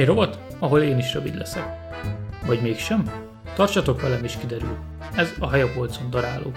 Egy rovat, ahol én is rövid leszek. Vagy mégsem? Tartsatok velem is kiderül. Ez a hajapolcon daráló.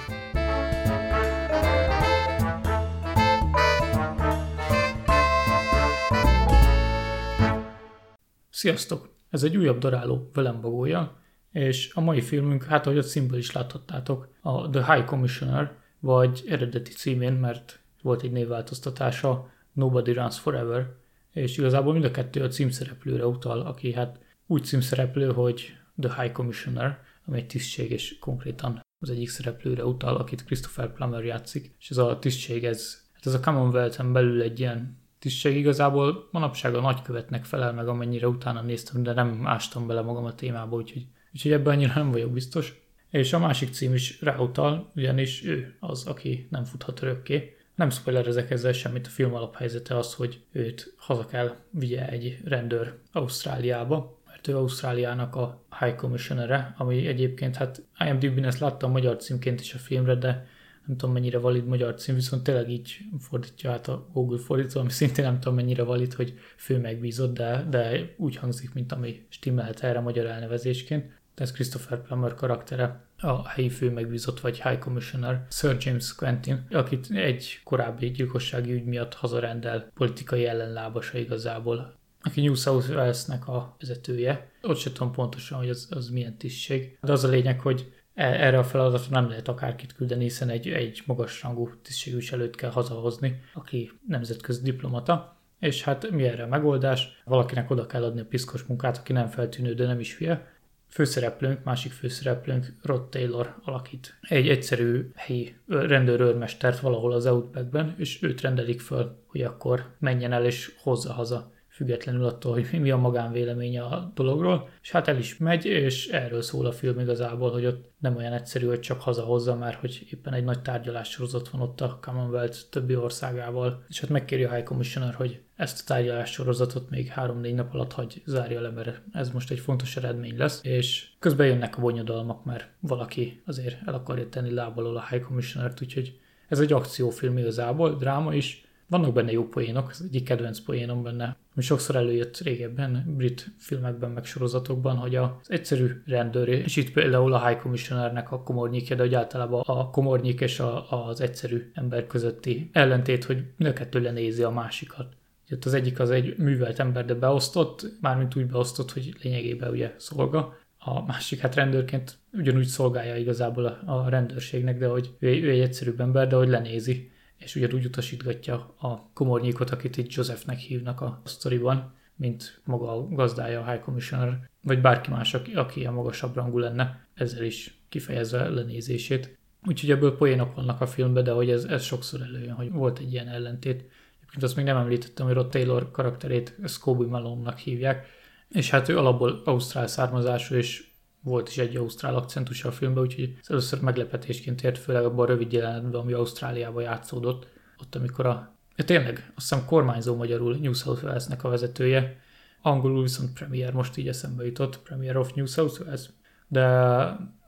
Sziasztok! Ez egy újabb daráló velem bagója, és a mai filmünk, hát ahogy a címből is láthattátok, a The High Commissioner, vagy eredeti címén, mert volt egy névváltoztatása, Nobody Runs Forever, és igazából mind a kettő a címszereplőre utal, aki hát úgy címszereplő, hogy The High Commissioner, ami egy tisztség, és konkrétan az egyik szereplőre utal, akit Christopher Plummer játszik, és ez a tisztség, ez, hát ez a Commonwealth-en belül egy ilyen tisztség igazából manapság a nagykövetnek felel meg, amennyire utána néztem, de nem ástam bele magam a témába, úgyhogy, úgyhogy ebben annyira nem vagyok biztos. És a másik cím is ráutal, ugyanis ő az, aki nem futhat örökké. Nem spoilerezek ezzel semmit, a film alaphelyzete az, hogy őt haza kell vigye egy rendőr Ausztráliába, mert ő Ausztráliának a High Commissioner ami egyébként hát IMDb-n ezt láttam magyar címként is a filmre, de nem tudom mennyire valid magyar cím, viszont tényleg így fordítja át a Google fordító, ami szintén nem tudom mennyire valid, hogy fő megbízott, de, de úgy hangzik, mint ami stimmelhet erre magyar elnevezésként. Ez Christopher Plummer karaktere, a helyi fő megbízott vagy High Commissioner Sir James Quentin, akit egy korábbi gyilkossági ügy miatt hazarendel politikai ellenlábasa igazából, aki New South Wales-nek a vezetője. Ott sem tudom pontosan, hogy az, az milyen tisztség. De az a lényeg, hogy E, erre a feladatra nem lehet akárkit küldeni, hiszen egy, egy magasrangú tisztségviselőt kell hazahozni, aki nemzetközi diplomata. És hát mi erre a megoldás? Valakinek oda kell adni a piszkos munkát, aki nem feltűnő, de nem is hülye. Főszereplőnk, másik főszereplőnk Rod Taylor alakít egy egyszerű helyi rendőrőrmestert valahol az Outbackben, és őt rendelik föl, hogy akkor menjen el és hozza haza függetlenül attól, hogy mi a magánvéleménye a dologról, és hát el is megy, és erről szól a film igazából, hogy ott nem olyan egyszerű, hogy csak hazahozza, mert hogy éppen egy nagy tárgyalássorozat van ott a Commonwealth többi országával, és hát megkéri a High Commissioner, hogy ezt a tárgyalássorozatot még három-négy nap alatt hagy zárja le, mert ez most egy fontos eredmény lesz, és közben jönnek a bonyodalmak, mert valaki azért el akarja tenni lábalól a High Commissioner-t, úgyhogy ez egy akciófilm igazából, dráma is, vannak benne jó poénok, az egyik kedvenc poénom benne, ami sokszor előjött régebben, brit filmekben, meg sorozatokban, hogy az egyszerű rendőr, és itt például a High Commissionernek a komornyékja, de hogy általában a komornyék és a, az egyszerű ember közötti ellentét, hogy mind lenézi a másikat. Itt az egyik az egy művelt ember, de beosztott, mármint úgy beosztott, hogy lényegében ugye szolga, a másik hát rendőrként ugyanúgy szolgálja igazából a, a rendőrségnek, de hogy ő, ő egy egyszerűbb ember, de hogy lenézi és ugyanúgy utasítgatja a komornyékot, akit itt Josephnek hívnak a sztoriban, mint maga a gazdája, a High Commissioner, vagy bárki más, aki, aki a magasabb rangú lenne, ezzel is kifejezve lenézését. Úgyhogy ebből poénok vannak a filmben, de hogy ez, ez sokszor előjön, hogy volt egy ilyen ellentét. Egyébként azt még nem említettem, hogy Rod Taylor karakterét Scooby Malone-nak hívják, és hát ő alapból ausztrál származású, és volt is egy ausztrál akcentus a filmben, úgyhogy ez először meglepetésként ért, főleg abban a rövid jelenetben, ami Ausztráliában játszódott, ott amikor a, ja, tényleg, azt hiszem kormányzó magyarul New South Wales-nek a vezetője, angolul viszont Premier, most így eszembe jutott, Premier of New South Wales, de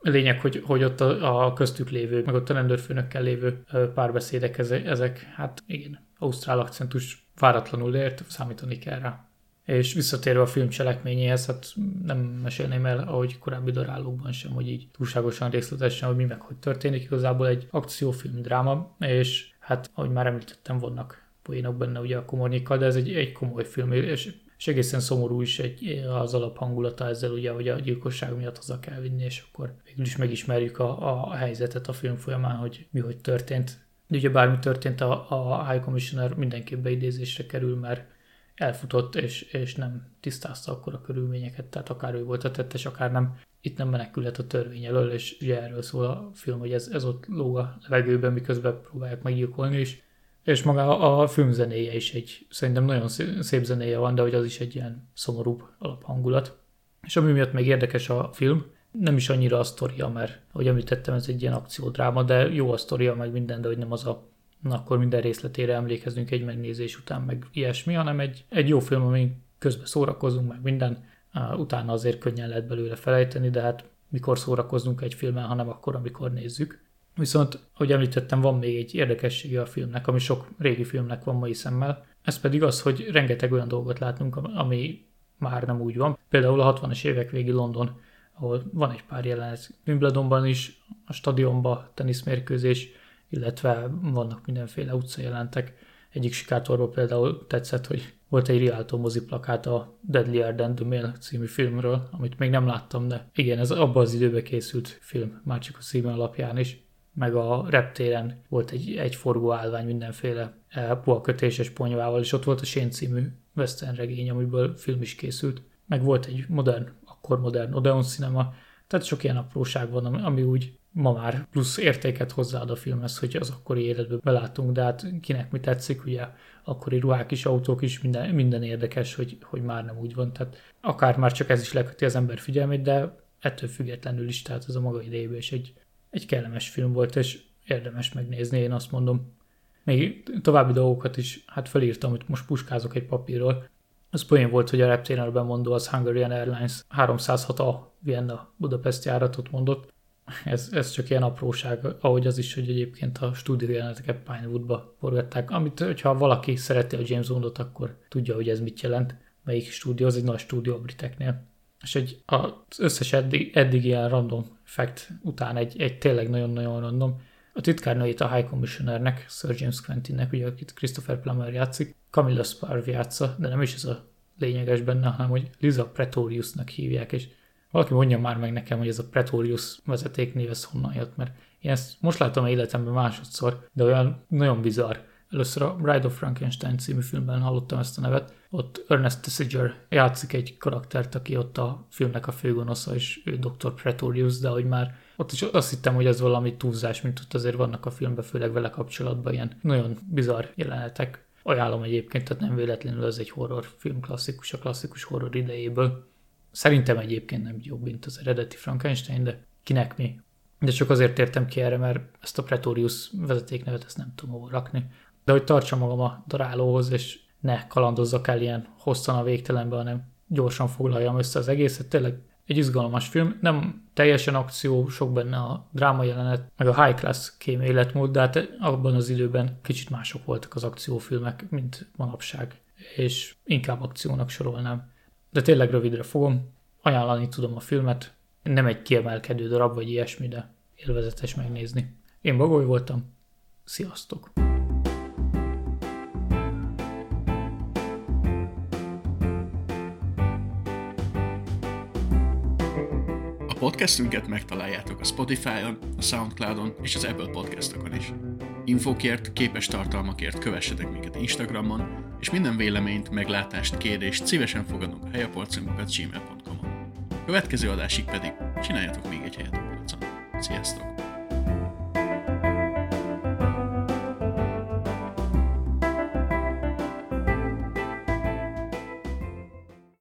lényeg, hogy, hogy ott a, a köztük lévő, meg ott a rendőrfőnökkel lévő párbeszédek, ezek, ezek hát igen, ausztrál akcentus váratlanul ért, számítani kell rá. És visszatérve a film cselekményéhez, hát nem mesélném el, ahogy korábbi darálókban sem, hogy így túlságosan részletesen, hogy mi meg hogy történik. Igazából egy akciófilm dráma, és hát, ahogy már említettem, vannak poénok benne ugye a komornikkal, de ez egy, egy komoly film, és, és egészen szomorú is egy, az alaphangulata ezzel ugye, hogy a gyilkosság miatt haza kell vinni, és akkor végül is megismerjük a, a helyzetet a film folyamán, hogy mi hogy történt. De ugye bármi történt, a, a High Commissioner mindenképp beidézésre kerül, mert elfutott, és, és nem tisztázta akkor a körülményeket, tehát akár ő volt a tettes, akár nem. Itt nem menekülhet a törvény elől, és ugye erről szól a film, hogy ez, ez ott lóg a levegőben, miközben próbálják meggyilkolni is. És maga a film zenéje is egy, szerintem nagyon szép zenéje van, de hogy az is egy ilyen szomorúbb alaphangulat. És ami miatt még érdekes a film, nem is annyira a sztoria, mert ahogy említettem, ez egy ilyen akciódráma, de jó a sztoria, meg minden, de hogy nem az a akkor minden részletére emlékezünk egy megnézés után, meg ilyesmi, hanem egy, egy jó film, amin közben szórakozunk, meg minden, utána azért könnyen lehet belőle felejteni, de hát mikor szórakozunk egy filmen, hanem akkor, amikor nézzük. Viszont, ahogy említettem, van még egy érdekessége a filmnek, ami sok régi filmnek van mai szemmel. Ez pedig az, hogy rengeteg olyan dolgot látunk, ami már nem úgy van. Például a 60-as évek végi London, ahol van egy pár jelenet Wimbledonban is, a stadionban teniszmérkőzés, illetve vannak mindenféle utcajelentek. Egyik sikátorban például tetszett, hogy volt egy Rialto moziplakát a Deadlier Than the Mail című filmről, amit még nem láttam, de igen, ez abban az időben készült film, már csak a címe alapján is. Meg a reptéren volt egy, egy forgó állvány mindenféle eh, puhakötéses ponyvával, és ott volt a Sén című western regény, amiből film is készült. Meg volt egy modern, akkor modern Odeon Cinema, tehát sok ilyen apróság van, ami úgy ma már plusz értéket hozzáad a filmhez, hogy az akkori életben belátunk, de hát kinek mi tetszik, ugye akkori ruhák is, autók is, minden, minden érdekes, hogy, hogy már nem úgy van. Tehát akár már csak ez is leköti az ember figyelmét, de ettől függetlenül is, tehát ez a maga idejében is egy, egy kellemes film volt, és érdemes megnézni, én azt mondom. Még további dolgokat is, hát felírtam, hogy most puskázok egy papírról. Az poén volt, hogy a reptéren bemondó az Hungarian Airlines 306A Vienna Budapest járatot mondott, ez, ez csak ilyen apróság, ahogy az is, hogy egyébként a stúdió jeleneteket Pinewoodba forgatták, amit, hogyha valaki szereti a James Bondot, akkor tudja, hogy ez mit jelent, melyik stúdió, az egy nagy stúdió a briteknél. És egy, az összes eddig, eddig ilyen random fact után egy, egy tényleg nagyon-nagyon random, a titkárnőjét a High Commissionernek, Sir James Quentinnek, ugye akit Christopher Plummer játszik, Camilla Sparv játsza, de nem is ez a lényeges benne, hanem hogy Liza Pretoriusnak hívják, és valaki mondja már meg nekem, hogy ez a Pretorius vezetéknév, ez honnan jött, mert én ezt most látom a életemben másodszor, de olyan nagyon bizarr. Először a Bride of Frankenstein című filmben hallottam ezt a nevet. Ott Ernest Tessiger játszik egy karaktert, aki ott a filmnek a főgonosza, és ő Dr. Pretorius, de hogy már ott is azt hittem, hogy ez valami túlzás, mint ott azért vannak a filmben, főleg vele kapcsolatban ilyen nagyon bizarr jelenetek. Ajánlom egyébként, tehát nem véletlenül ez egy horrorfilm klasszikus, a klasszikus horror idejéből. Szerintem egyébként nem jobb, mint az eredeti Frankenstein, de kinek mi. De csak azért értem ki erre, mert ezt a Pretorius vezetéknevet ezt nem tudom hova rakni. De hogy tartsam magam a darálóhoz, és ne kalandozzak el ilyen hosszan a végtelenbe, hanem gyorsan foglaljam össze az egészet. Tényleg egy izgalmas film, nem teljesen akció, sok benne a dráma jelenet, meg a high class kém életmód, de hát abban az időben kicsit mások voltak az akciófilmek, mint manapság, és inkább akciónak sorolnám de tényleg rövidre fogom. Ajánlani tudom a filmet. Nem egy kiemelkedő darab vagy ilyesmi, de élvezetes megnézni. Én Bagoly voltam. Sziasztok! A podcastünket megtaláljátok a Spotify-on, a Soundcloud-on és az Apple podcastokon is. Infokért, képes tartalmakért kövessetek minket Instagramon, és minden véleményt, meglátást, kérdést szívesen fogadunk a helyapolcunkat gmail.com-on. Következő adásig pedig csináljatok még egy helyet a polcon. Sziasztok!